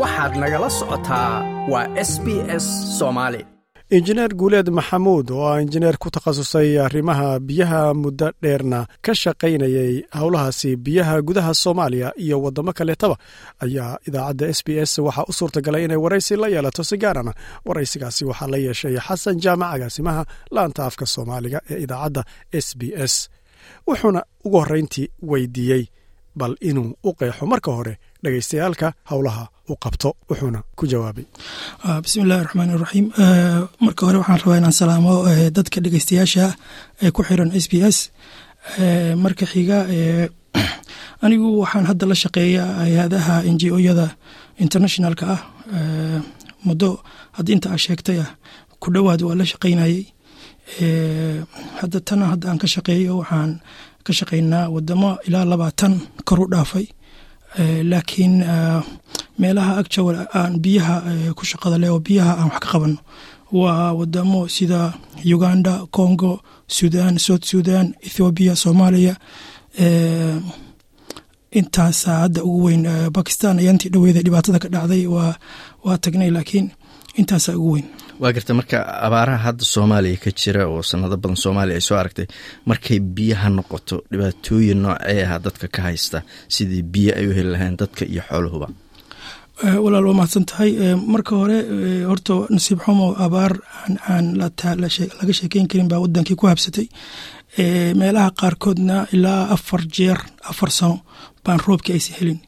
waxaad nagala socotaa waa s b s soomaali injineer guuleed maxamuud oo ah injineer ku takhasusay arrimaha biyaha muddo dheerna ka shaqaynayay howlahaasi biyaha gudaha soomaaliya iyo waddamo kaleetaba ayaa idaacadda s b s waxaa u suurtagalay inay waraysi la yeelato si gaarana waraysigaasi waxaa la yeeshay xasan jaamac agaasimaha laanta afka soomaaliga ee idaacadda s b s. Wuxuuna ugu horrayntii weydiiyey bal inuu u qeexo marka hore dhegaystayaalka howlaha u qabto wuxuuna ku jawaabay. Bismillahi raxmaan iraxiim marka hore waxaan rabaa inaan salaamo dadka dhegeystayaasha ee ku xiran s b s. Marka xiga anigu waxaan hadda la shaqeeya hay'adaha n g o-yada internationalka ah. Muddo hadda inta aa sheegtay ah ku dhowaad waa la shaqaynayey hadda tana hadda aan ka shaqeeyo waxaan ka shaqaynaa wadamo ilaa labaatan kor u dhaafay. Laakiin meelaha agjawa aan biyaha ku shaqada leh oo biyaha aan wax ka qabano. Waa wadamo sida uganda congo sudan south sudan ethoobiya soomaaliya intaasa hadda ugu weyn bakistan ayaantii dhaweeda dhibaatada ka dhacday waa tagnay laakiin intaasa ugu weyn. Waa garta marka abaaraha hadda soomaaliya ka jira oo sanado badan soomaaliya ay soo aragtay markay biyaha noqoto dhibaatooyin noocee aha dadka ka haysta sidii biyo ay u heli lahayn dadka iyo xoolahuba walaal waa mahadsan tahay. Marka hore horta nasiib xumo abaar aan laga sheekeyn karin baa wadankii ku habsatay. Meelaha qaarkoodna ilaa afar jeer afar sano baan roobkii aysan helin.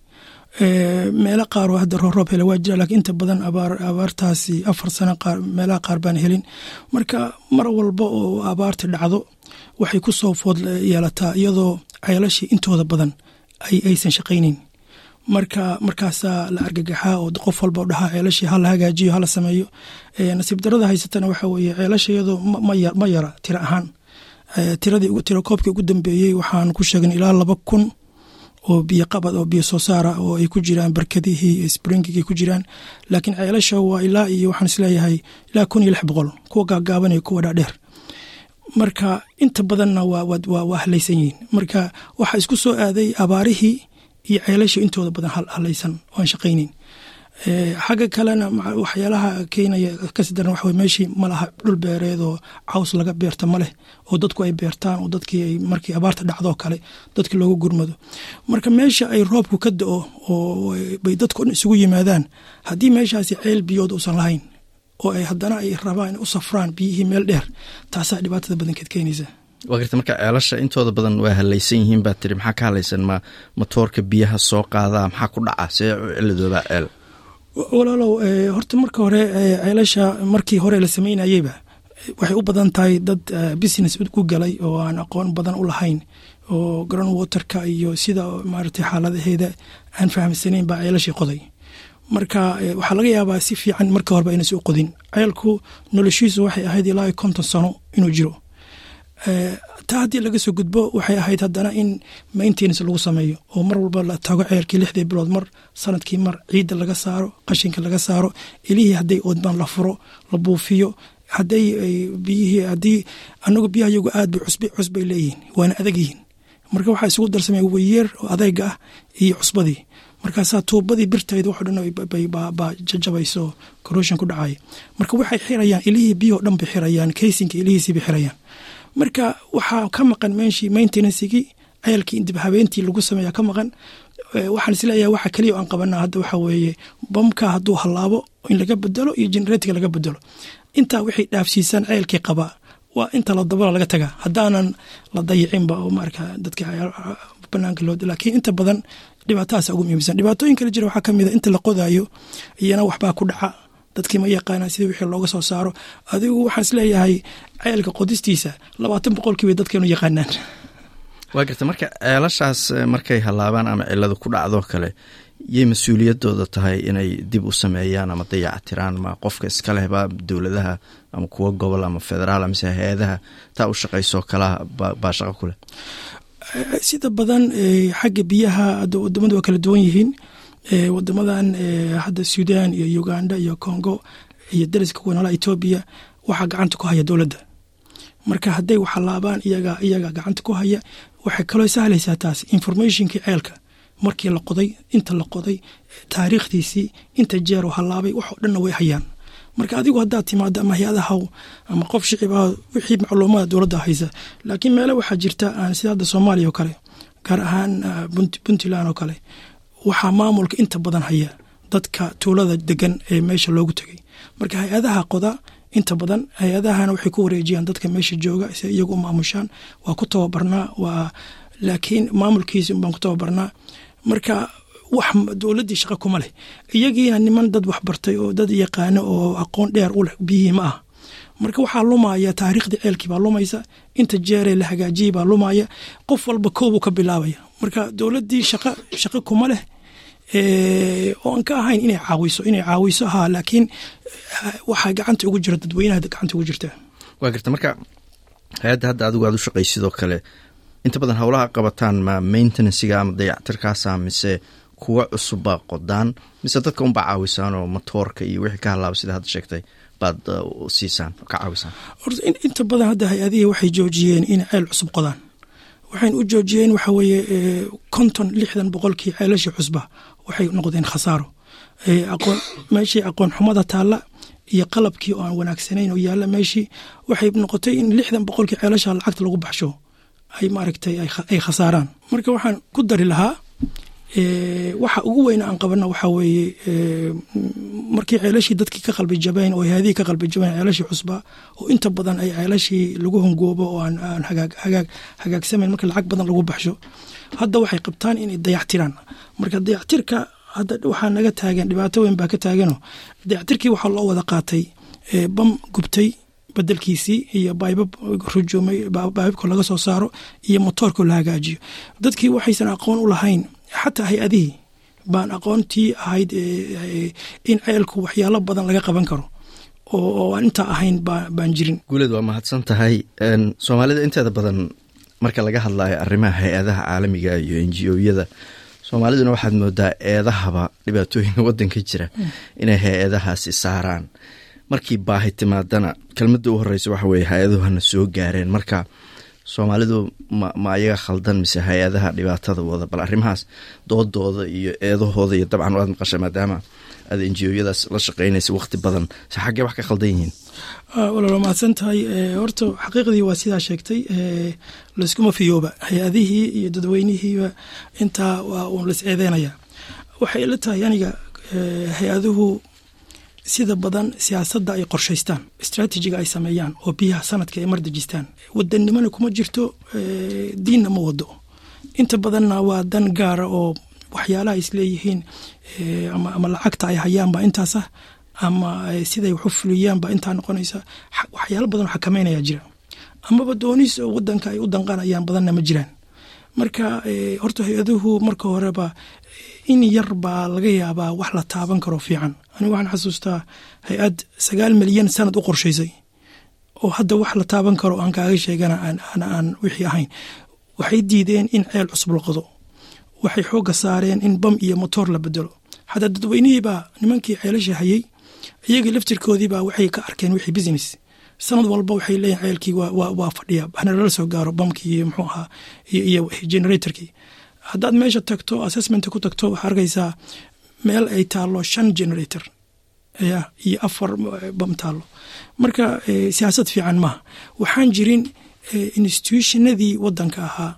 Meelo qaar oo hadda roob hele waa jira lakiin inta badan abaartaasi afar sano meelaha qaar baan helin. Marka mar walba oo abaarta dhacdo waxay ku soo food yeelataa iyadoo ceelashii intooda badan aysan shaqayneyn marka markaasaa la argagaxaa oo qof walba dhahaa ceelashii hala hagaajiyo hala sameeyo nasiib darada haysatana waxa weye ceelasha iyadoo ma yara tiro ahaan. Tiradii tiro koobkii ugu dambeeyey waxaan ku sheegnay ilaa laba kun oo biyo qabad oo biyo soo saara oo ay ku jiraan barkadihii springigay ku jiraan. Laakiin ceelasha waa ilaa iyo waxaan is leeyahay ilaa kun iyo lix boqol kuwa gaagaabanaya kuwa dhaadheer. Marka inta badanna waa halaysan yihiin. Marka waxaa isku soo aaday abaarihii iyo ceelashii intooda badan halaysan oan shaqayneyn xagga kalena waxyaalaha keenaya kasi daran waxa meeshii malaha dhul beereed oo caws laga beerta maleh oo dadku ay beertaan oo dadkii ay markii abaarta dhacdoo kale dadki looga gurmado. Marka meesha ay roobku ka da'o oo bay dadku isugu yimaadaan haddii meeshaasi ceel biyood uusan lahayn oo ay haddana ay rabaan u safraan biyihii meel dheer taasaa dhibaatada badankeed keenaysa waa garta marka ceelasha intooda badan waa halaysan yihiin baa tiri maxaa ka halaysan ma matoorka biyaha soo qaadaa maxaa ku dhaca? See ciladoobaa ceel. Walaalow horta marka hore ceelasha markii hore la sameynayeyba waxay u badan tahay dad business ku galay oo aan aqoon badan u lahayn oo ground waterka iyo sida maaragtay xaaladaheeda aan fahamsanayn baa ceelashii qoday. Marka waxaa laga yaabaa si fiican marka horeba inaysa u qodin. Ceelku noloshiisu waxay ahayd ilaa konton sano inuu jiro taa haddii laga soo gudbo waxay ahayd haddana in maintenance lagu sameeyo oo mar walba la tago ceelkii lixdii bilood mar sannadkii mar ciidda laga saaro qashinka laga saaro ilihii hadday oodmaan la furo la buufiyo haday biyihii haddii anagu biyaha aad bay cusb cusbay leeyihiin waana adag yihiin. Marka waxaa isugu darsamay weyeer oo adeyga ah iyo cusbadii. Markaasaa tuubadii birtayd waxo dhan baa jajabayso corrosion ku dhacaya marka waxay xirayaan ilihii biyahoo dhan bay xirayaan kaysinka ilihiisii bay xirayaan marka waxaa ka maqan meeshii maintenancegii ceelkii dib habeentii lagu sameeya ka maqan waxaan is leeyahay waxa keliya aan qabanaa hadda waxa weeye bamka hadduu hallaabo in laga bedelo iyo generatorka laga bedelo intaa waxay dhaafsiisaan ceelkii qabaa waa inta la dabala laga tagaa. Haddaanan la dayicinba oo marka dadka banaanka loo laakiin inta badan dhibaatadaas ugu muhiimsan. Dhibaatooyin jira waxaa ka mid a inta la qodaayo iyana waxbaa ku dhaca dadkii ma yaqaanaan sida wixii looga soo saaro. Adigu waxaan is leeyahay ceelka qodistiisa labaatan boqolkiiba dadkeenu yaqaanaan. Waa garta marka ceelashaas markay hallaabaan ama cilada ku dhacdoo kale yay mas'uuliyadooda tahay inay dib u sameeyaan ama dayactiraan ma qofka iska lehba dowladaha ama kuwa gobol ama federaal amase hay'adaha taa u shaqaysoo kalaha baa shaqo ku leh? Sida badan xagga biyaha wadamadu waa kala duwan yihiin wadamadan hadda sudan iyo uganda iyo congo iyo dariska kuwanala etoobiya waxaa gacanta ku haya dowladda. Marka hadday waxalaabaan iyaga iyaga gacanta ku haya waxay kaloo sahlaysaa taas informationkii ceelka. Markii la qoday inta la qoday taariikhdiisii inta jeeroo hallaabay waxoo dhanna way hayaan. Marka adigu haddaad timaado ama hay'adahaw ama qof shicibah wixii macluumada dowladda haysa laakiin meele waxaa jirta sida hadda soomaaliya oo kale gaar ahaan puntland oo kale waxaa maamulka inta badan haya dadka tuulada degan ee meesha loogu tegay. Marka hay'adaha qoda inta badan hay'adahana waxay ku wareejiyaan dadka meesha jooga si iyagu u maamushaan. Waa ku tababarnaa waa laakiin maamulkiisi baan ku tababarnaa. Marka wax dowladdii shaqa kuma leh. Iyagiina niman dad waxbartay oo dad yaqaano oo aqoon dheer u leh biyihii ma ah marka waxaa lumaya taariikhdii ceelkii baa lumaysa inta jeeree la hagaajiyey baa lumaya qof walba koobuu ka bilaabaya. Marka dowladdii shaqa shaqa kuma leh oo aan ka ahayn inay caawiso inay caawiso haa laakiin waxaa gacanta ugu jira dadweynaha gacanta ugu jirta. Waa garta marka hay'adda hadda adigu aad u shaqay sidoo kale inta badan howlaha qabataan ma maintenancega ama dayactirkaasa mise kuwa cusubbaa qodaan mise dadka unbaa caawisaan oo matoorka iyo wixii ka halaaba sida hadda sheegtay baad siisaan ka caawisaan horta inta badan hadda hay'adihii waxay joojiyeen inay ceel cusub qodaan waxayna u joojiyeen waxa weeye konton lixdan boqolkii ceelashii cusba waxay noqdeen khasaaro. Aqoon meeshii aqoon xumada taalla iyo qalabkii oo aan wanaagsanayn oo yaalla meeshii waxay noqotay in lixdan boqolkii ceelasha lacagta lagu baxsho. Ay maaragtay ay khasaaraan. Marka waxaan ku dari lahaa waxa ugu weyna aan qabana waxaa weeye markii ceelashii dadkii ka qalbi jabeen oo haadihii ka qalbi jabeen ceelashii cusba oo inta badan ay ceelashii lagu hungoobo oo aan aan hagaag hagaag hagaagsamayn marka lacag badan lagu baxsho. Hadda waxay qabtaan inay dayactiraan. Marka dayactirka hadda waxaa naga taagan dhibaato weyn baa ka taagano. Dayactirkii waxaa loo wada qaatay bam gubtay bedelkiisii iyo baybab rujuumay baybabka laga soo saaro iyo motoorka la hagaajiyo. Dadkii waxaysan aqoon u lahayn xataa hay'adihii baan aqoontii ahayd in ceelku waxyaalo badan laga qaban karo. Oo aan intaa ahayn baan jirin. Guuleed waa mahadsan tahay soomaalida inteeda badan marka laga hadlayo arrimaha hay'adaha caalamiga iyo n g o-yada soomaaliduna waxaad moodaa eedahaba dhibaatooyinka wadanka jira inay hay'adahaasi saaraan. Markii baahi timaadana kelmadda u horeysa waxa weye hay'aduhana soo gaareen. Marka soomaalidu ma ma ayaga khaldan mise hay'adaha dhibaatada wada bal arrimahaas doodooda iyo eedahooda iyo dabcan waad maqasha maadaama aad enjiyooyadaas la shaqeynaysa waqti badan. Se xaggee wax ka khaldan yihiin? Walaalo mahadsan tahay horta xaqiiqdii waa sidaa sheegtay. Layskuma fiyooba. Hay'adihii iyo dadweynihiiba intaa waa uun las eedeynaya waxay ila tahay aniga hay'aduhu sida badan siyaasadda ay qorshaystaan istraatijiga ay sameeyaan oo biyaha sanadka ay mardejistaan wadanimona kuma jirto diinna ma wado. Inta badanna waa dan gaara oo waxyaalaha isleeyihiin ama lacagta ay hayaanba intaasa ama siday waxu fuliyaanba intaa noqonaysa. Waxyaalo badan xakameynaya jira. Amaba doonis oo wadanka ay u danqanayaan badanna ma jiraan. Marka horta hay'aduhu marka horeba in yar baa laga yaabaa wax la taaban karo fiican. Anigu waxaan xasuustaa hay'ad sagaal milyan sanad u qorshaysay oo hadda wax la taaban karo aan kaaga sheegana aan wixii ahayn. Waxay diideen in ceel cusub la qodo. Waxay xoogga saareen in bam iyo motoor la bedelo xataa dadweynihiibaa nimankii ceelasha hayey iyagii laftirkoodiibaa waxay ka arkeen wixii business. Sanad walba waxay leeyihiin ceelkii waa fadhiya lala soo gaaro bamkii iyo muxuu ahaa iyo generatorkii haddaad meesha tagto assessmenta ku tagto waxaa arkaysaa meel ay taallo shan generator. Iyo afar bam taallo. Marka siyaasad fiican maaha. Waxaan jirin institutionadii wadanka ahaa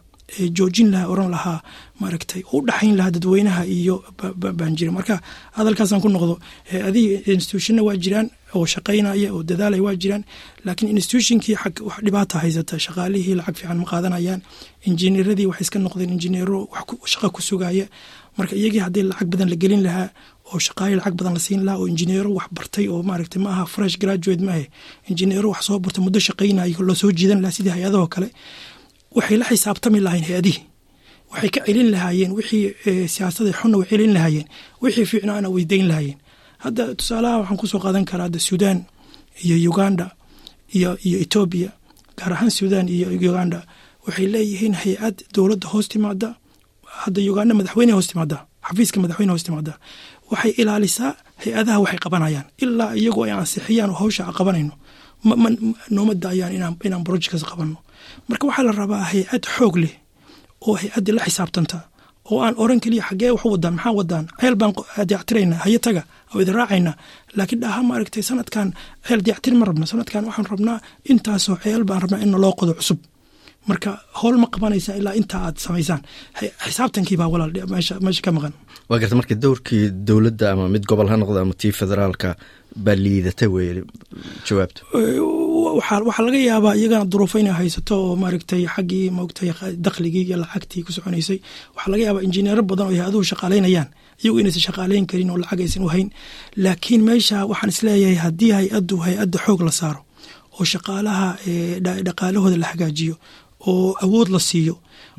joojin lahaa oran lahaa maaragtay u dhaxayn lahaa dadweynaha iyo baan jirin. Marka hadalkaasaan ku noqdo adii institutionna waa jiraan oo shaqaynaya oo dadaalaya waa jiraan laakiin institutionkii wax dhibaata haysata shaqaalihii lacag fiican ma qaadanayaan injineeradii waxay iska noqdeen injineero shaqa ku sugaya. Marka iyagii haddii lacag badan la gelin lahaa oo shaqaali lacag badan la siin lahaa oo injineero wax bartay oo maaragtay ma fresh graduate maahe injineero wax soo bartay muddo shaqaynayo loo soo jiidan lahaa sidii hay'adahoo kale waxay la xisaabtami lahayn hay'adihii. Waxay ka celin lahaayeen. Wixii siyaasada xunna way celin lahaayeen. Wixii fiicnaana way dayn lahaayeen. Hadda tusaalaha waxaan ku soo qaadan karaa hadda suudaan iyo uganda iyo iyo etoobiya gaar ahaan suudaan iyo uganda. Waxay leeyihiin hay'ad dowladda hoos timaada hadda uganda madaxweyne hoos timaada xafiiska madaxweyne hoos timaada waxay ilaalisaa hay'adaha waxay qabanayaan. Ilaa iyagoo ay ansixiyaan oo hawsha a qabanayno. Nooma daayaan inaan brojects qabanno marka waxaa la rabaa hay'ad xoog leh oo hay'addii la xisaabtanta oo aan oran keliya xaggee wax wadaan maxaa wadaan ceel baan taga oo idin raacayna. Laakiin dhaha maaragtay sanadkan ceel dayactir ma rabna. Sanadkan waxaan rabnaa intaasoo ceel baan rabnaa in loo qodo cusub. Marka howl ma qabanaysaa ilaa intaa aad samaysaan. Xisaabtankii baa walaal meesha ka maqan. Waa garta marka dowrkii dowladda ama mid gobol ha noqdo ama tii federaalka baa liidata weye jawaabta waxaa laga yaabaa iyagana duruufo inay haysato oo maaragtay xaggii maogtay dakhligii iyo lacagtii ku soconaysay. Waxaa laga yaabaa injineero badan oo hay'aduhu shaqaalaynayaan iyagu inaysan shaqaalayn karin oo lacag aysan u hayn. Laakiin meesha waxaan is leeyahay haddii hay'addu hay'adda xoog la saaro oo shaqaalaha dhaqaalahooda la hagaajiyo oo awood la siiyo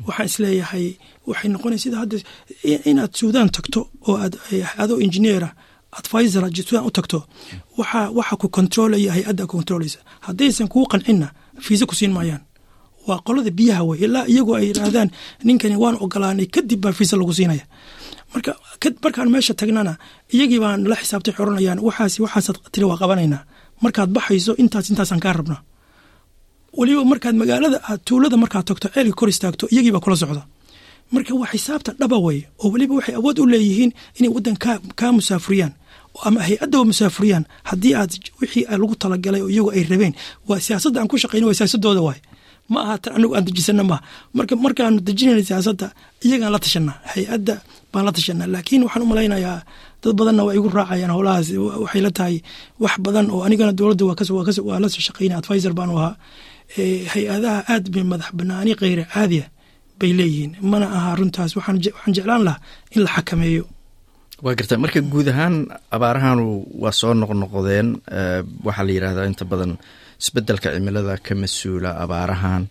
waxaan is leeyahay waxay noqonaysa sida hadda inaad suudaan tagto oo aad adoo injineera advisor suudaan u tagto waxa waxa ku controlaya hay'adda controlaysa haddaysan kuu qancinna fiisa ku siin maayaan. Waa qolada biyaha wey ilaa iyagoo ay yidhaahdaan ninkani waan ogolaanay kadib baa fiisa lagu siinaya. Marka markaan meesha tagnana iyagii baan la xisaabtay xoranayaan waxaas waxaasaad tiri waa qabanaynaa markaad baxayso intaas intaasaan kaa rabnaa weliba markaad magaalada aad tuulada markaad tagto ceelka kor istaagto iyagiibaa kula socda marka waa xisaabta dhaba wey oo weliba waxay awood u leeyihiin inay waddan kaa musaafuriyaan. Ama hay'adda musaafuriyaan. Haddii aad wixii lagu talagalay oo iyagu ay rabeen waa siyaasadda aan ku shaqayno waa siyaasadooda waay. Ma aha tan anagu aan dejisana maaha marka markaanu dejinayna siyaasadda iyagaan la tashanaa hay'adda baan la tashanaa laakiin waxaan u malaynayaa dad badanna waa igu raacayaan howlahaas. Waxay la tahay wax badan oo anigana dowladda waa la soo shaqaynay advisor baanu ahaa. Hay'adaha aad bay madax banaani kheyra caadiya bay leeyihiin. Mana aha runtaas waxaan jeclaan lahaa in la xakameeyo. Waa garta. Marka guud ahaan abaarahanu waa soo noqnoqdeen waxaa la yidhahdaa inta badan isbeddelka cimilada ka mas'uula abaarahan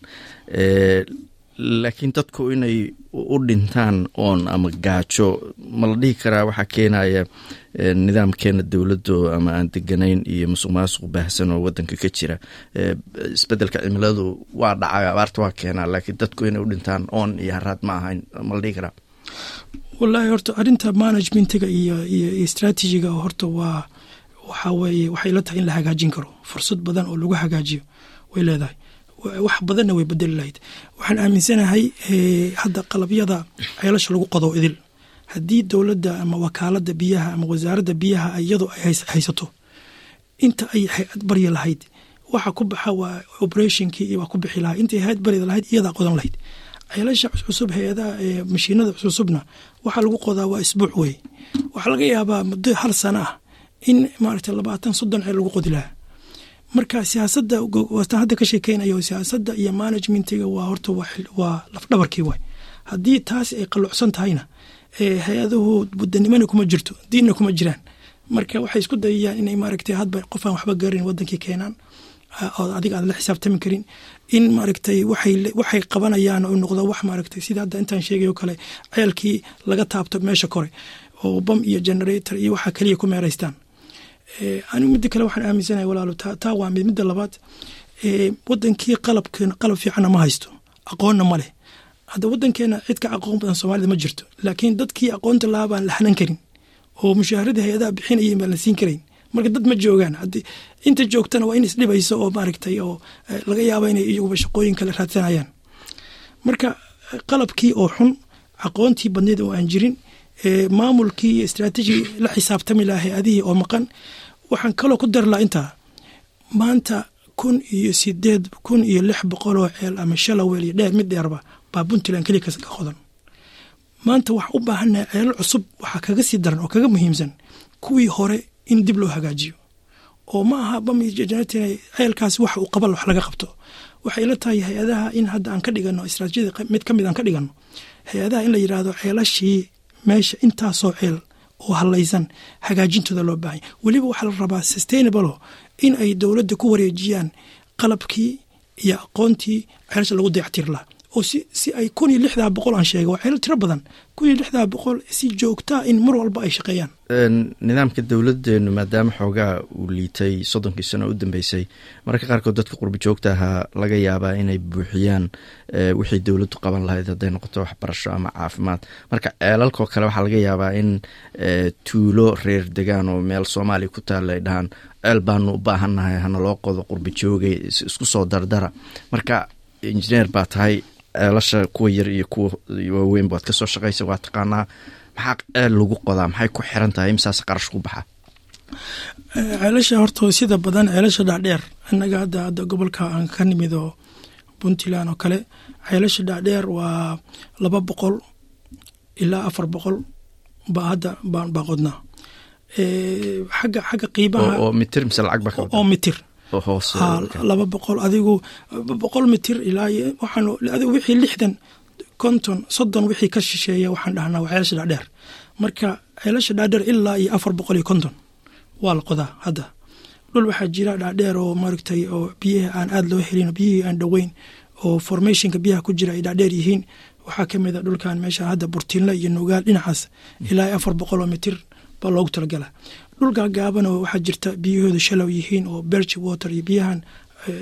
laakiin dadku inay u dhintaan oon ama gaajo ma la dhihi karaa waxaa keenaya nidaamkeena dowladdo ama aan deganayn iyo musuq maasuq baahsan oo wadanka ka jira. Isbedelka cimiladu waa dhacay abaarta waa keenaa laakiin dadku inay u dhintaan oon iyo haraad ma ahayn ma la dhihi karaa? Wallaahi horta arrinta managementiga iyo iyo istraatijiga horta waa waxaa weeye waxay la tahay in la hagaajin karo. Fursad badan oo lagu hagaajiyo way leedahay wax badanna way bedeli lahayd. Waxaan aaminsanahay hadda qalabyada ceelasha lagu qodo idil. Haddii dowladda ama wakaaladda biyaha ama wasaaradda biyaha iyadu ay haysato inta ay hay'ad baryi lahayd waxa ku baxa waa operationkii waa ku bixi lahaa. Intay hay'ad baryi lahayd iyadaa qodan lahayd. Ceelasha cusub hay'adaha mashiinada cusubna waxaa lagu qodaa waa isbuuc wey waxaa laga yaabaa muddo hal sana ah in maaragta labaatan soddon ceel lagu qodi lahaa marka siyaasadda wastaan hadda ka sheekeynayo siyaasadda iyo managementiga waa horta waa lafdhabarkii waay haddii taasi ay qallucsan tahayna hay'aduhu budanimana kuma jirto diinna kuma jiraan. Marka waxay isku dayayaan inay maaragtay hadba qofaan waxba garin wadankii keenaan oo adiga aad la xisaabtami karin. In maaragtay waxay qabanayaan oo noqdo wax maaragtay sida hadda intaan sheegayo kale ceelkii laga taabto meesha kore oo bam iyo generator iyo waxa kaliya ku meeraystaan anigu midda kale waxaan aaminsanahay walaalo taa waa mid midda labaad wadankii qalabkeen qalab fiicanna ma haysto. Aqoonna ma leh. Hadda wadankeena cid ka aqoon badan soomaalida ma jirto. Laakiin dadkii aqoonta lahaa baan la hanan karin. Oo mushaaharadii hay'adaha bixinayeen baan la siin karayn marka dad ma joogaan. Inta joogtana waa in isdhibayso oo maaragtay oo laga yaaba inay iyaguba shaqooyin kale raadsanayaan. Marka qalabkii oo xun aqoontii badneed oo aan jirin maamulkii iyo istraatiijigii la xisaabtami lahaa hay'adihii oo maqan waxaan kaloo ku dari lahaa intaa maanta kun iyo sideed kun iyo lix boqol oo ceel ama shalaweel iyo dheer mid baa puntland keliya ka qodan. Maanta waxaan u baahannahay ceelal cusub waxaa kaga sii daran oo kaga muhiimsan kuwii hore in dib loo hagaajiyo. Oo ma aha ceelkaas waxa uu qabal wax laga qabto. Waxay la tahay hay'adaha in hadda aan ka dhigano istraatijiyada mid ka mid aan ka dhigano hay'adaha in la yidhaahdo ceelashii meesha intaasoo ceel oo halaysan hagaajintooda loo baahanya weliba waxaa la rabaa sustainable in ay dowladda ku wareejiyaan qalabkii iyo aqoontii ceelasha lagu dayactir laha oo si ay kun iyo lixdaa boqol aan sheega waa ceelal tiro badan. Kun iyo lixdaa boqol si joogtaa in mar walba ay shaqeeyaan. Nidaamka dowladeenu maadaama xoogaa uu liitay soddonkii sano u dambeysay mararka qaarkood dadka qurbi joogta ahaa laga yaabaa inay buuxiyaan wixii dowladdu qaban lahayd hadday noqoto waxbarasho ama caafimaad. Marka ceelalkoo kale waxaa laga yaabaa in tuulo reer degaan oo meel soomaaliya ku taalla ay dhahaan ceel baanu u baahannahay hana loo qodo qurbi joogay isku soo dardara. Marka injineer baa tahay ceelasha kuwa yar iyo kuwa waaweynba waad ka soo shaqaysa waa taqaanaa maxaa ceel lagu qodaa? Maxay ku xiran tahay? Imsaas qarash ku baxa. Ceelasha horta sida badan ceelasha dhaadheer innaga hadda hadda gobolka aan ka nimid oo puntland oo kale ceelasha dhaadheer waa laba boqol ilaa afar boqol baa hadda baan baa qodnaa xagga xagga qiimaha oo mitir mise lacag ba oo mitir laba boqol adigu boqol mitir ilaa waxaan adigu wixii lixdan konton soddon wixii ka shisheeya waxaan dhahnaa waa ceelasha dhaadheer. Marka ceelasha dhaadheer ilaa iyo afar boqol iyo konton. Waa la qodaa hadda. Dhul waxaa jira dhaadheer oo maaragtay oo biyaha aan aada loo helin biyihii aan dhoweyn oo formationka biyaha ku jira ay dhaadheer yihiin. Waxaa ka mid a dhulkan meesha hadda burtiinle iyo nugaal dhinacaas ilaa afar boqol oo mitir baa loogu talagala dhulka gaaban oo waxaa jirta biyahooda shalow yihiin oo berch water iyo biyahan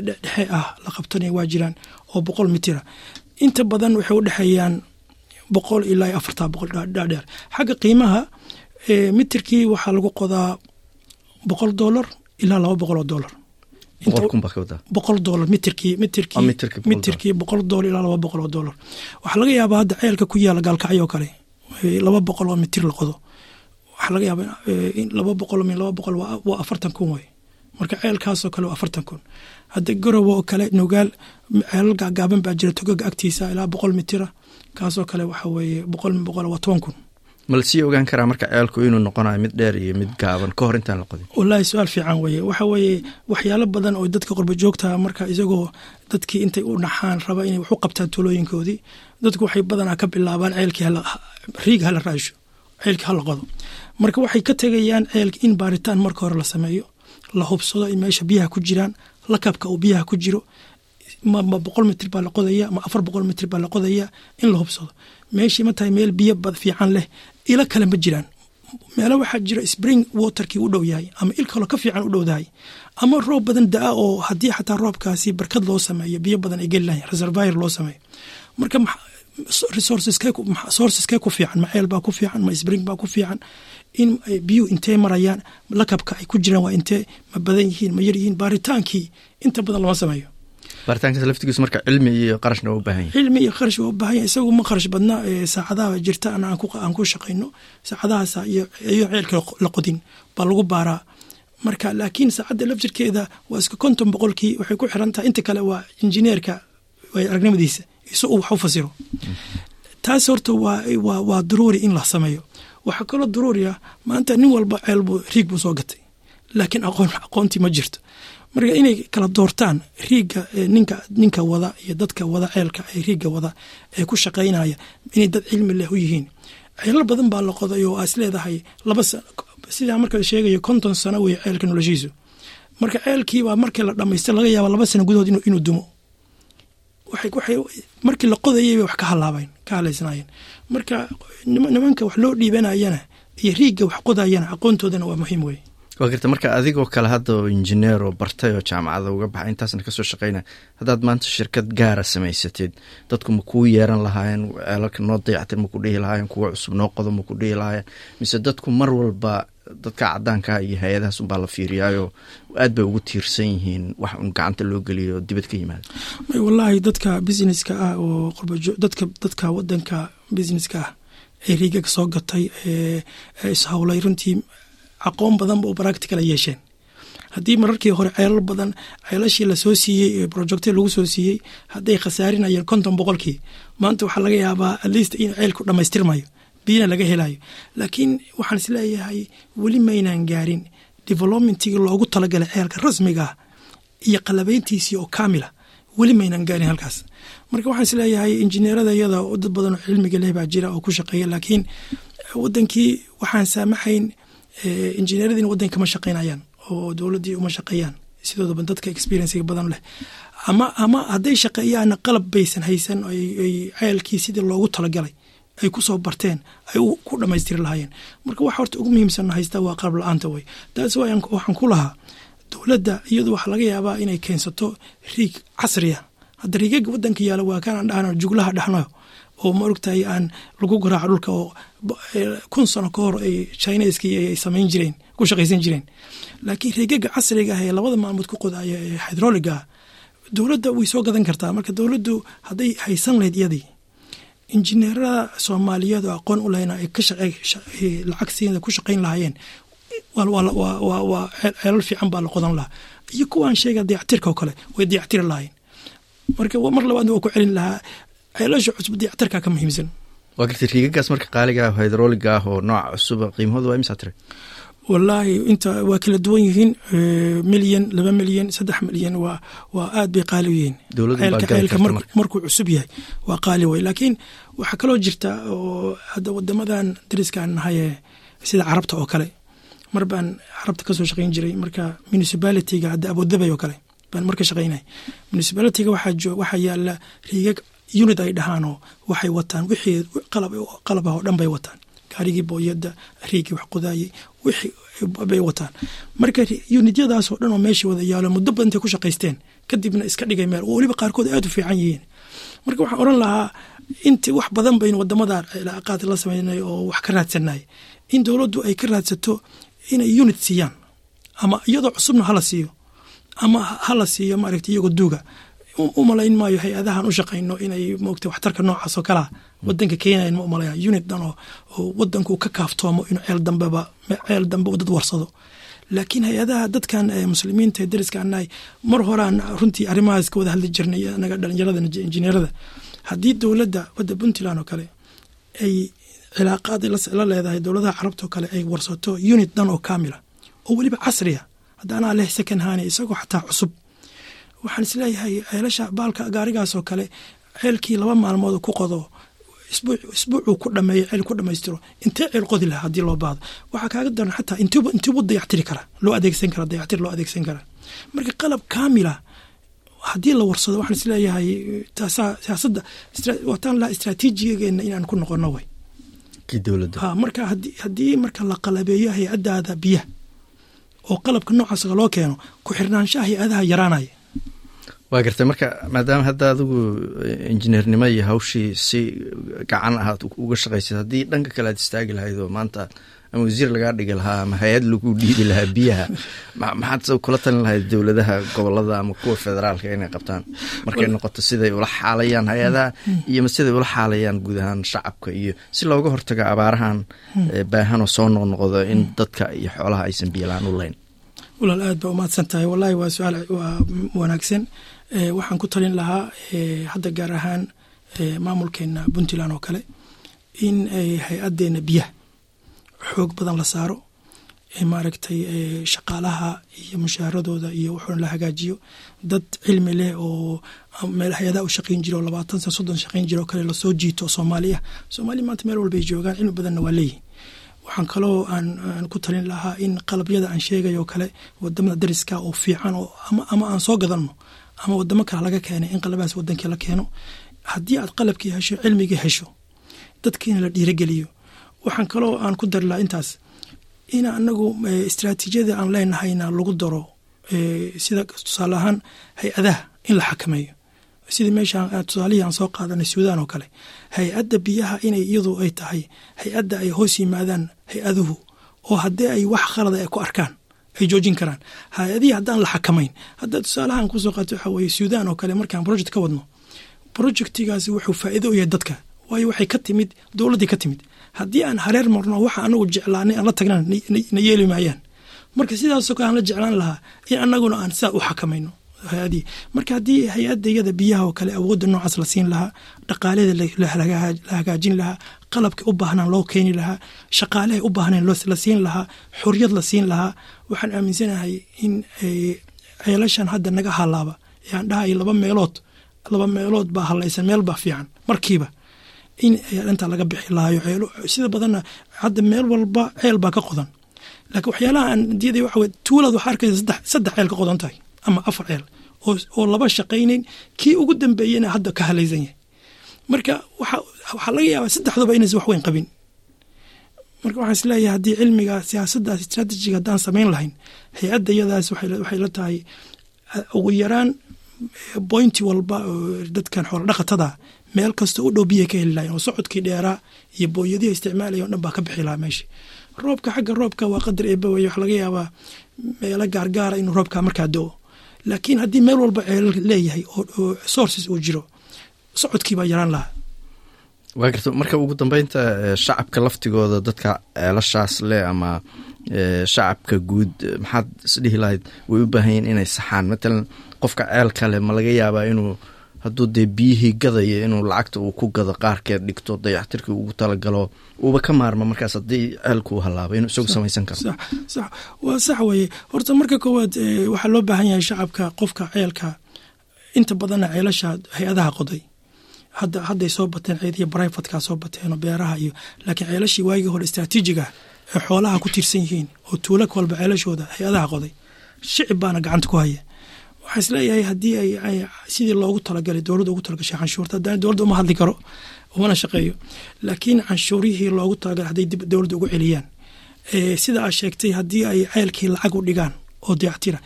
dhexe ah la qabtanaya waa jiraan oo boqol mitira inta badan waxay u dhexeeyaan boqol ilaa afartaa boqol dhaadheer xagga qiimaha mitirkii waxaa lagu qodaa boqol dolar ilaa laba boqol oo dolar boqol dolar mitirkii mitirkii mitirkii boqol dolar ilaa laba boqol oo dolar waxaa laga yaabaa hadda ceelka ku yaalla gaalkacyo kale laba boqol oo mitir la qodo waxaa laga yaaba in laba boqol min laba boqol waa afartan kun wey marka ceelkaasoo kale waa afartan kun. Hadda garowe oo kale nugaal ceelal gaagaaban baa jira togaga agtiisa ilaa boqol mitira kaasoo kale waxa weeye boqol min boqol waa toban kun. Ma la sii ogaan karaa marka ceelku inuu noqonayo mid dheer iyo mid gaaban? Ka hor intaan la qodin. Wallaahi su'aal fiican weye waxa weeye waxyaalo badan oo dadka qurba joogta marka isagoo dadkii intay u dhaxaan raba inay wax u qabtaan tuulooyinkoodii dadku waxay badanaa ka bilaabaan ceelkii riig hala raasho ceelkii hala qodo. Marka waxay ka tegayaan ceelka in baaritaan marka hore la sameeyo la hubsado in meesha biyaha ku jiraan lakabka uu biyaha ku jiro ma boqol mitir baa la qodaya ma afar boqol mitir baa la qodaya in la hubsado. Meeshii ma tahay meel biyo fiican leh ilo kale ma jiraan. Meelo waxaa jira spring waterkii u dhow yahay ama il kaloo ka fiican u dhowdahay. Ama roob badan da'a oo haddii xataa roobkaasi barkad loo sameeyo biyo badan ay geli lahayn reservir loo sameeyo. Marka resourceskee ku fiican ma ceel baa ku fiican ma spring baa ku fiican. In biyuhu intee marayaan lakabka ay ku jiraan waa intee ma badan yihiin ma yar yihiin baaritaankii inta badan lama sameeyo. Laftigiisu marka cilmi iyo qarashna waa u baahan yahay. Cilmi iyo qarash waa u baahan yahay isagu ma qarash badna saacadaha jirta aan ku shaqayno saacadahaas iyo ceelka la qodin baa lagu baaraa. Marka laakiin saacadda laftirkeeda waa iska konton boqolkii waxay ku xiran tahay inta kale waa injineerka aragnimadiisa isu uu wax fasiro. Taas horta waa daruuri in la sameeyo. Waxaa kaloo daruuri maanta nin walba ceel buu riig buu soo gatay. Laakiin aqoon aqoontii ma jirto. Marka inay kala doortaan riigga ninka ninka wada iyo dadka wada ceelka ee riigga wada ee ku shaqaynaya inay dad cilmi leh u yihiin. Ceelal badan baa la qoday oo aas leedahay laba sidaa marka sheegayo konton sano wey ceelka noloshiisu. Marka ceelkiibaa markii la dhamaystay laga yaaba laba sano gudahood inuu dumo markii la qodayay bay wax ka halaaben ka halaysnaayeen. Marka nimanka wax loo dhiibanayana iyo riigga wax qodayana aqoontoodana waa muhiim wey waa garta marka adigoo kale hadda oo injineer oo bartay oo jaamacada uga baxay intaasna ka soo shaqeynaya. Haddaad maanta shirkad gaara samaysateed dadku ma kuu yeeran lahaayeen ceelalka noo dayactir ma ku dhihi lahaayeen kuwa cusub noo qodo ma ku dhihi lahaayeen. Mise dadku mar walba dadka cadaanka iyo hay'adahaas unbaa la fiiriyaayo aad bay ugu tiirsan yihiin wax un gacanta loo geliyo dibad ka yimaada. Wallaahi dadka businesska ah oo dadka dadka wadanka businesska ah ee riigaga soo gatay ee ishawlay runtii aqoon badan oo practical ay yeesheen. Haddii mararkii hore ceelal badan ceelashii la soo siiyey ee projecte lagu soo siiyey hadday khasaarinayeen konton boqolkii maanta waxaa laga yaabaa at least in ceelku dhammaystirmayo biyana laga helayo laakiin waxaan is leeyahay weli maynaan gaarin developmentigii loogu talagalay ceelka rasmiga ah iyo qalabeyntiisii oo kaamila weli maynaan gaarin halkaas. Marka waxaan is leeyahay injineerada iyada dad badan oo cilmiga leh baa jira oo ku shaqeeya laakiin wadankii waxaan saamaxayn injineeradiina wadanka kama shaqeynayaan oo dowladdii uma shaqeeyaan. Sidoodaba dadka experiencega badan leh. Ama ama hadday shaqeeyaana qalab baysan haysan ay ceelkii sidii loogu talagalay ay ku soo barteen ay ku dhammaystiri lahaayeen. Marka waxa horta ugu muhiimsan haysta waa qalab la'aanta wey taas waxaan ku lahaa dowladda iyadu waxaa laga yaabaa inay keensato riig casriya hadda riigaga wadanka yaalla waa kanaan dhahno juglaha dhahno oo ma ogtahay aan lagu garaaco dhulka oo kun sano ka hor ay chineskii ay samayn jireen ku shaqaysan jireen. Laakiin riigaga casriga ah ee labada maalmood ku qodaya ee hydroliga dowladda way soo gadan kartaa. Marka dowladdu hadday haysan lahayd iyadii injineerada soomaaliyeed oo aqoon u lahayna ay ka lacag siin ku shaqayn lahaayeen waa ceelal fiican baa la qodan lahaa. Iyo kuwaan sheega dayactirka oo kale way dayactiri lahaayeen. Marka mar labaadna waa ku celin lahaa ceelasha cusub dayactirka ka muhiimsan. Waa gartay riigagaas marka qaaliga ah hydroliga ah oo nooca cusuba qiimahooda waa imsaa tire wallaahi inta waa kala duwan yihiin milyan laba milyan saddex milyan waa waa aad bay qaali u yihiin. Ceelka markuu cusub yahay waa qaali wey laakiin waxaa kaloo jirta oo hadda wadamadan dariskaan nahaye sida carabta oo kale. Mar baan carabta ka soo shaqayn jiray marka municipalitiga hadda abudabay oo kale baan marka shaqaynay. Municipalitiga waxaa yaalla riigag unit ay dhahaanoo waxay wataan wixii qalabah oo dhan bay wataan. Gaarigii booyada riigii wax qodaayey wixii bay wataan. Marka unityadaasoo dhan oo meesha wada yaalo muddo badan intay ku shaqaysteen kadibna iska dhigay meel. Oo weliba qaarkood aad u fiican yihiin. Marka waxaan oran lahaa inti wax badan baynu waddamada cilaaqaad la sameynay oo wax ka raadsanay in dowladdu ay ka raadsato inay unit siiyaan ama iyadoo cusubna hala siiyo ama hala siiyo maaragta iyagoo duuga u malayn maayo hay'adahan u shaqayno inay moogta waxtarka noocaas oo kalea wadanka keenayan ma umalaya unit dhan oo wadanku ka kaaftoomo inuu ceel dambeba ceel dambe dad warsado laakiin hay'adaha dadkan muslimiinta ee dariska anahay mar horaan runtii arrimahaas ka wada hadli jirnay anaga dhalinyarada injineerada haddii dowladda wadda puntland oo kale ay cilaaqaad la leedahay dowladaha carabta oo kale ay warsato unit dhan oo kaamila oo weliba casriya hadda anaa leh second hani isagoo xataa cusub waxaan is leeyahay ceelasha baalka gaarigaasoo kale ceelkii laba maalmood ku qodo isbuucuu ku dhameeyo ceel ku dhamaystiro intee ceel qodi lahaa haddii loo baahdo. Waxaa kaaga daran xataa intiibu dayactiri kara loo adeegsan kara dayactir loo adeegsan kara marka qalab kaamila haddii la warsado waxaan is leeyahay siyaasadda wataan laha istraatiijigeena inaan ku noqono way. Ha marka haddii marka la qalabeeyo hay'adaada biyaha oo qalabka noocaas loo keeno ku xirnaanshaha hay'adaha yaraanaya waa gartay marka maadaama hadda adigu injineernimo iyo hawshii si gacan ahaad uga shaqaysad haddii dhanka kale aad istaagi lahayd oo maanta ama wasiir lagaa dhigi lahaa ama hay'ad lagu dhiibi lahaa biyaha maxaad kula talin lahayd dowladaha gobollada ama kuwa federaalka inay qabtaan? Markay noqoto siday ula xaalayaan hay'adaha iyo siday ula xaalayaan guud ahaan shacabka iyo si looga hortago abaarahan baahanoo soo noqnoqdo in dadka iyo xoolaha aysan biyolaan u layn walaal aad baa umahadsan tahay. Wallahi waa su'aal wanaagsan waxaan ku talin lahaa hadda gaar ahaan maamulkeena puntland oo kale in hay'adeena biyaha xoog badan la saaro maaragtay shaqaalaha iyo mushaaradooda iyo wuxuuna la hagaajiyo. Dad cilmi leh oo meel hay'adaha u shaqayn jira oo labaatan san soddon shaqayn jira oo kale la soo jiito soomaaliya. Soomaaliya maanta meel walbay joogaan cilmi badanna waa leeyihiin waxaan kaloo aan ku talin lahaa in qalabyada aan sheegayo kale waddamada dariska oo fiican oo ama aan soo gadanno ama wadamo kale laga keenay in qalabadaas wadankii la keeno. Haddii aad qalabkii hesho cilmigii hesho dadkiina la dhiirogeliyo waxaan kaloo aan ku dari lahaa intaas in anagu istraatiijiyada aan leenahayna lagu daro sida tusaale ahaan hay'adaha in la xakameeyo. Sidii meesha tusaalihii aan soo qaadanay suudaan oo kale hay'adda biyaha inay iyadu ay tahay hay'adda ay hoos yimaadaan hay'aduhu oo haddii ay wax khalada ay ku arkaan ay joojin karaan. Hay'adihii haddaan la xakamayn hadda tusaalahaan ku soo qaato waxaa weye suudaan oo kale markaan project ka wadno projectigaasi wuxuu faa'iido u yahay dadka waayo waxay ka timid dowladdii ka timid. Haddii aan hareer marno waxa anagu jeclaanay aan la tagnan na yeeli maayaan. Marka sidaasoo kale aan la jeclaan lahaa in anaguna aan sidaa u xakamayno hay'adii marka haddii hay'adayada biyaha oo kale awoodda noocaas la siin lahaa dhaqaaleda la hagaajin lahaa qalabka u baahnaan loo keeni lahaa shaqaaleha u baahneen la siin lahaa xoriyad la siin lahaa waxaan aaminsanahay in ceelashan hadda naga halaaba yaan dhahay laba meelood laba meelood baa halaysan meel baa fiican. Markiiba in intaa laga bixi lahayo sida badanna hadda meel walba ceel baa ka qodan. Laakiin waxyaalaha aan diiday waxa weye tuulaad waxaa arkaysa saddex ceel ka qodan tahay ama afar ceel oo laba shaqaynayn kii ugu dambeeyena hadda ka halaysan yahay. Marka waxaa laga yaabaa saddexduba inaysan wax weyn qabin. Marka waxaan is leeyahay haddii cilmiga siyaasaddaas istraatijiga haddaan samayn lahayn hay'adda iyadaas waxay la tahay ugu yaraan boynti walba oo dadkan xoolo dhaqatada meel kasta u dhow biyay ka heli lahayn oo socodkii dheeraa iyo booyadihi isticmaalaya o dhan baa ka bixi lahaa meesha roobka xagga roobka waa qadar eeba weye waxa laga yaabaa meelo gaargaara inuu roobka markaa do-o laakiin haddii meel walba ceelal leeyahay oo sources uu jiro socodkii baa yaraan lahaa. Waa garta marka ugu dambeynta shacabka laftigooda dadka ceelashaas leh ama shacabka guud maxaad isdhihi lahayd way u baahan yiin inay saxaan. Matalan qofka ceelka leh ma laga yaabaa inuu hadduu dee biyihii gadaya inuu lacagta uu ku gado qaarkeed dhigto dayactirkii ugu talagalo uuba ka maarma markaas haddii ceelku u halaaba inuu isagu samaysan karo. Waa sax weeye horta marka koowaad waxaa loo baahan yahay shacabka qofka ceelka. Inta badanna ceelasha hay'adaha qoday. Hadda hadday soo bateen ceediya brivatka soo bateen oo beeraha iyo laakiin ceelashii waagii hore istraatiijiga ee xoolaha ku tiirsan yihiin oo tuulo walba ceelashooda hay'adaha qoday shicib baana gacanta ku haya waxaa is leeyahay haddii ay sidii loogu talagalay dowladda ugu talagashay canshuurta haddana dowladda uma hadli karo umana shaqeeyo. Laakiin canshuurihii loogu talagalay hadday dib dowladda ugu celiyaan sida aad sheegtay haddii ay ceelkii lacag u dhigaan oo dayactira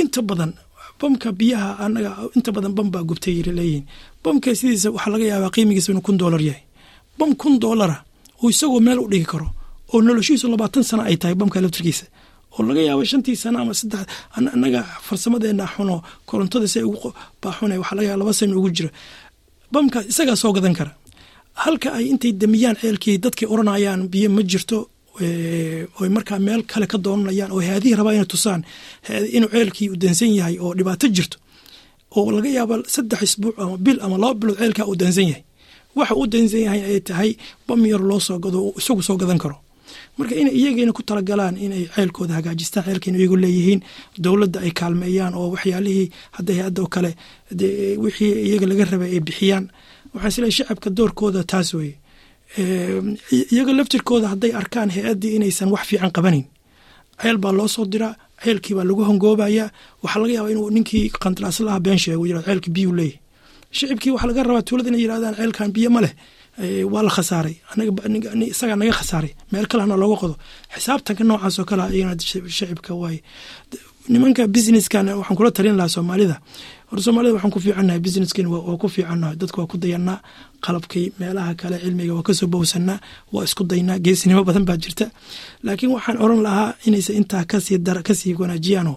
inta badan bamka biyaha anaga inta badan bam baa gubtay leeyihiin. Bamka sidiisa waxaa laga yaabaa qiimigiisa inuu kun doolar yahay. Bam kun doolara uu isagoo meel u dhigi karo oo noloshiisu labaatan sano ay tahay bamka laftirkiisa oo laga yaabo shantii sano ama saddex anaga farsamadeena xuno korontada si ugu baaxuna waxaa laga yaaba laba sano ugu jiro. Bamkaas isagaa soo gadan kara. Halka ay intay damiyaan ceelkii dadkii oranayaan biyo ma jirto oy markaa meel kale ka doonanayaan oo haadihii rabaa inay tusaan inuu ceelkii u dansan yahay oo dhibaato jirto oo laga yaaba saddex isbuuc ama bil ama laba bilood ceelkaa uu dansan yahay. Waxa uu dansan yahay ay tahay bam yar loo soo gado isagu soo gadan karo marka inay iyagayna ku talagalaan inay ceelkooda hagaajistaan ceelkayna iyagu leeyihiin dowladda ay kaalmeeyaan oo waxyaalihii hadda hay'adda oo kale wixii iyaga laga rabay ay bixiyaan. Waxaan is leeyahay shacabka doorkooda taas weeye. Iyaga laftirkooda hadday arkaan hay'addii inaysan wax fiican qabanayn ceel baa loo soo diraa ceelkii baa lagu hangoobayaa waxaa laga yaabaa inuu ninkii qandaraaslaha been sheego yiraahdo ceelka biyuu leeyahy shicibkii waxaa laga rabaa tuulada inay yirahdaan ceelkan biyo ma leh waa la khasaaray. Isagaa naga khasaaray. Meel kalena looga qodo. Xisaabtanka noocaas oo kale iyana shicibka waaye nimanka businesskan waxaan kula talin lahaa soomaalida. Hor soomaalida waxaan ku fiicannahay businesskan waa ku fiicannahay dadka waa ku dayanaa qalabkii meelaha kale cilmiga waa ka soo bowsanaa waa isku daynaa geesinimo badan baa jirta. Laakiin waxaan oran lahaa inaysa intaa ka sii dar ka sii wanaajiyaano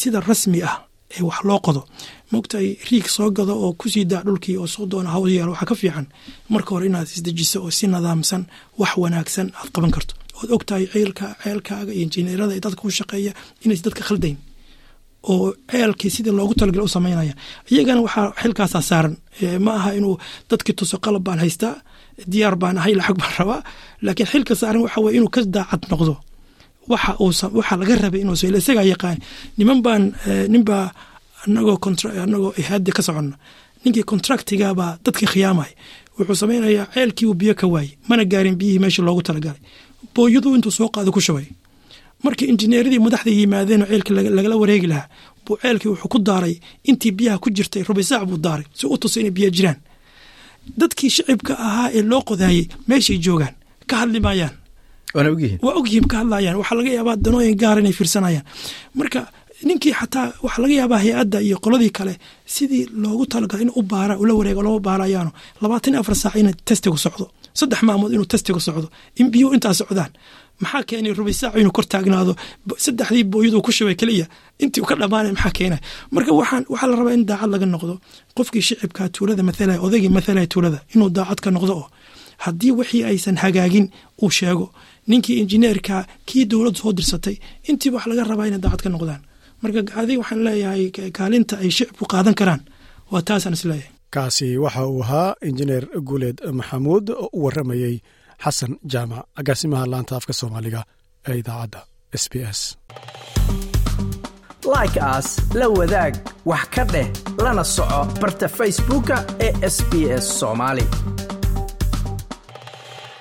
sida rasmi ah ee wax loo qodo mogtahay riig soo gado oo ku sii daa dhulkii oo soo doona hawl yeelo waxaa ka fiican marka hore inaad isdejiso oo si nadaamsan wax wanaagsan aad qaban karto. Ood ogtahay ceelka ceelkaaga iyo injineerada ee dadka u shaqeeya inays dadka khaldayn oo ceelkii sidii loogu talagala u samaynaya iyagana waxaa xilkaasaa saaran ma aha inuu dadkii tuso qalab baan haystaa diyaar baan ahay lacag baan rabaa laakiin xilka saaran waxa inuu ka daacad noqdo. Waxa laga rabay inuu soo isagaa yaqaan. Niman baan ninbaa anagoo ihaadi ka soconna ninkii contractigabaa dadkii khiyaamay. Wuxuu samaynayaa ceelkiiuu biyo ka waayey mana gaarin biyihii meesha loogu talagalay. Booyaduu intuu soo qaado ku shubay. Markii injineeradii madaxda yimaadeenoo ceelkii lagala wareegi lahaa buu ceelkii wuxuu ku daaray intii biyaha ku jirtay rubaysaac buu daaray si u tusay inay biyo jiraan. Dadkii shicibka ahaa ee loo qodaayey meeshay joogaan ka hadli maayaan. Waa ogyihiin ka hadlayaan. Waxaa laga yaabaa danooyin gaar inay fiirsanayaan. Marka ninkii xataa waxaa laga yaabaa hay'adda iyo qoladii kale sidii loogu talagalay in u baara ula wareego lama baarayaano labaatan afar saac inay testigu socdo. Saddex maamood inuu testigu socdo. In biyuhu intaa socdaan. Maxaa keenay rubaysaacu inuu kor taagnaado? Saddexdii booyaduu ku shubay keliya intii u ka dhammaanay maxaa keenay? Marka waxaan waxaa la rabaa in daacad laga noqdo. Qofkii shicibka tuulada mathalaya odaygii mathalaya tuulada inuu daacad ka noqdo oo haddii wixii aysan hagaagin uu sheego. Ninkii injineerka kii dowladdu soo dirsatay intiiba wax laga rabaa inay daacad ka noqdaan marka adig waxaan leeyahay kaalinta ay shicibku qaadan karaan. Waa taasaan is leeyahay kaasi waxa uu ahaa injineer guuleed maxamuud oo u warramayey xasan jaamac agaasimaha laanta afka soomaaliga ee idaacadda s b s. Like aas la wadaag wax ka dheh lana soco barta facebooka ee sb s soomaali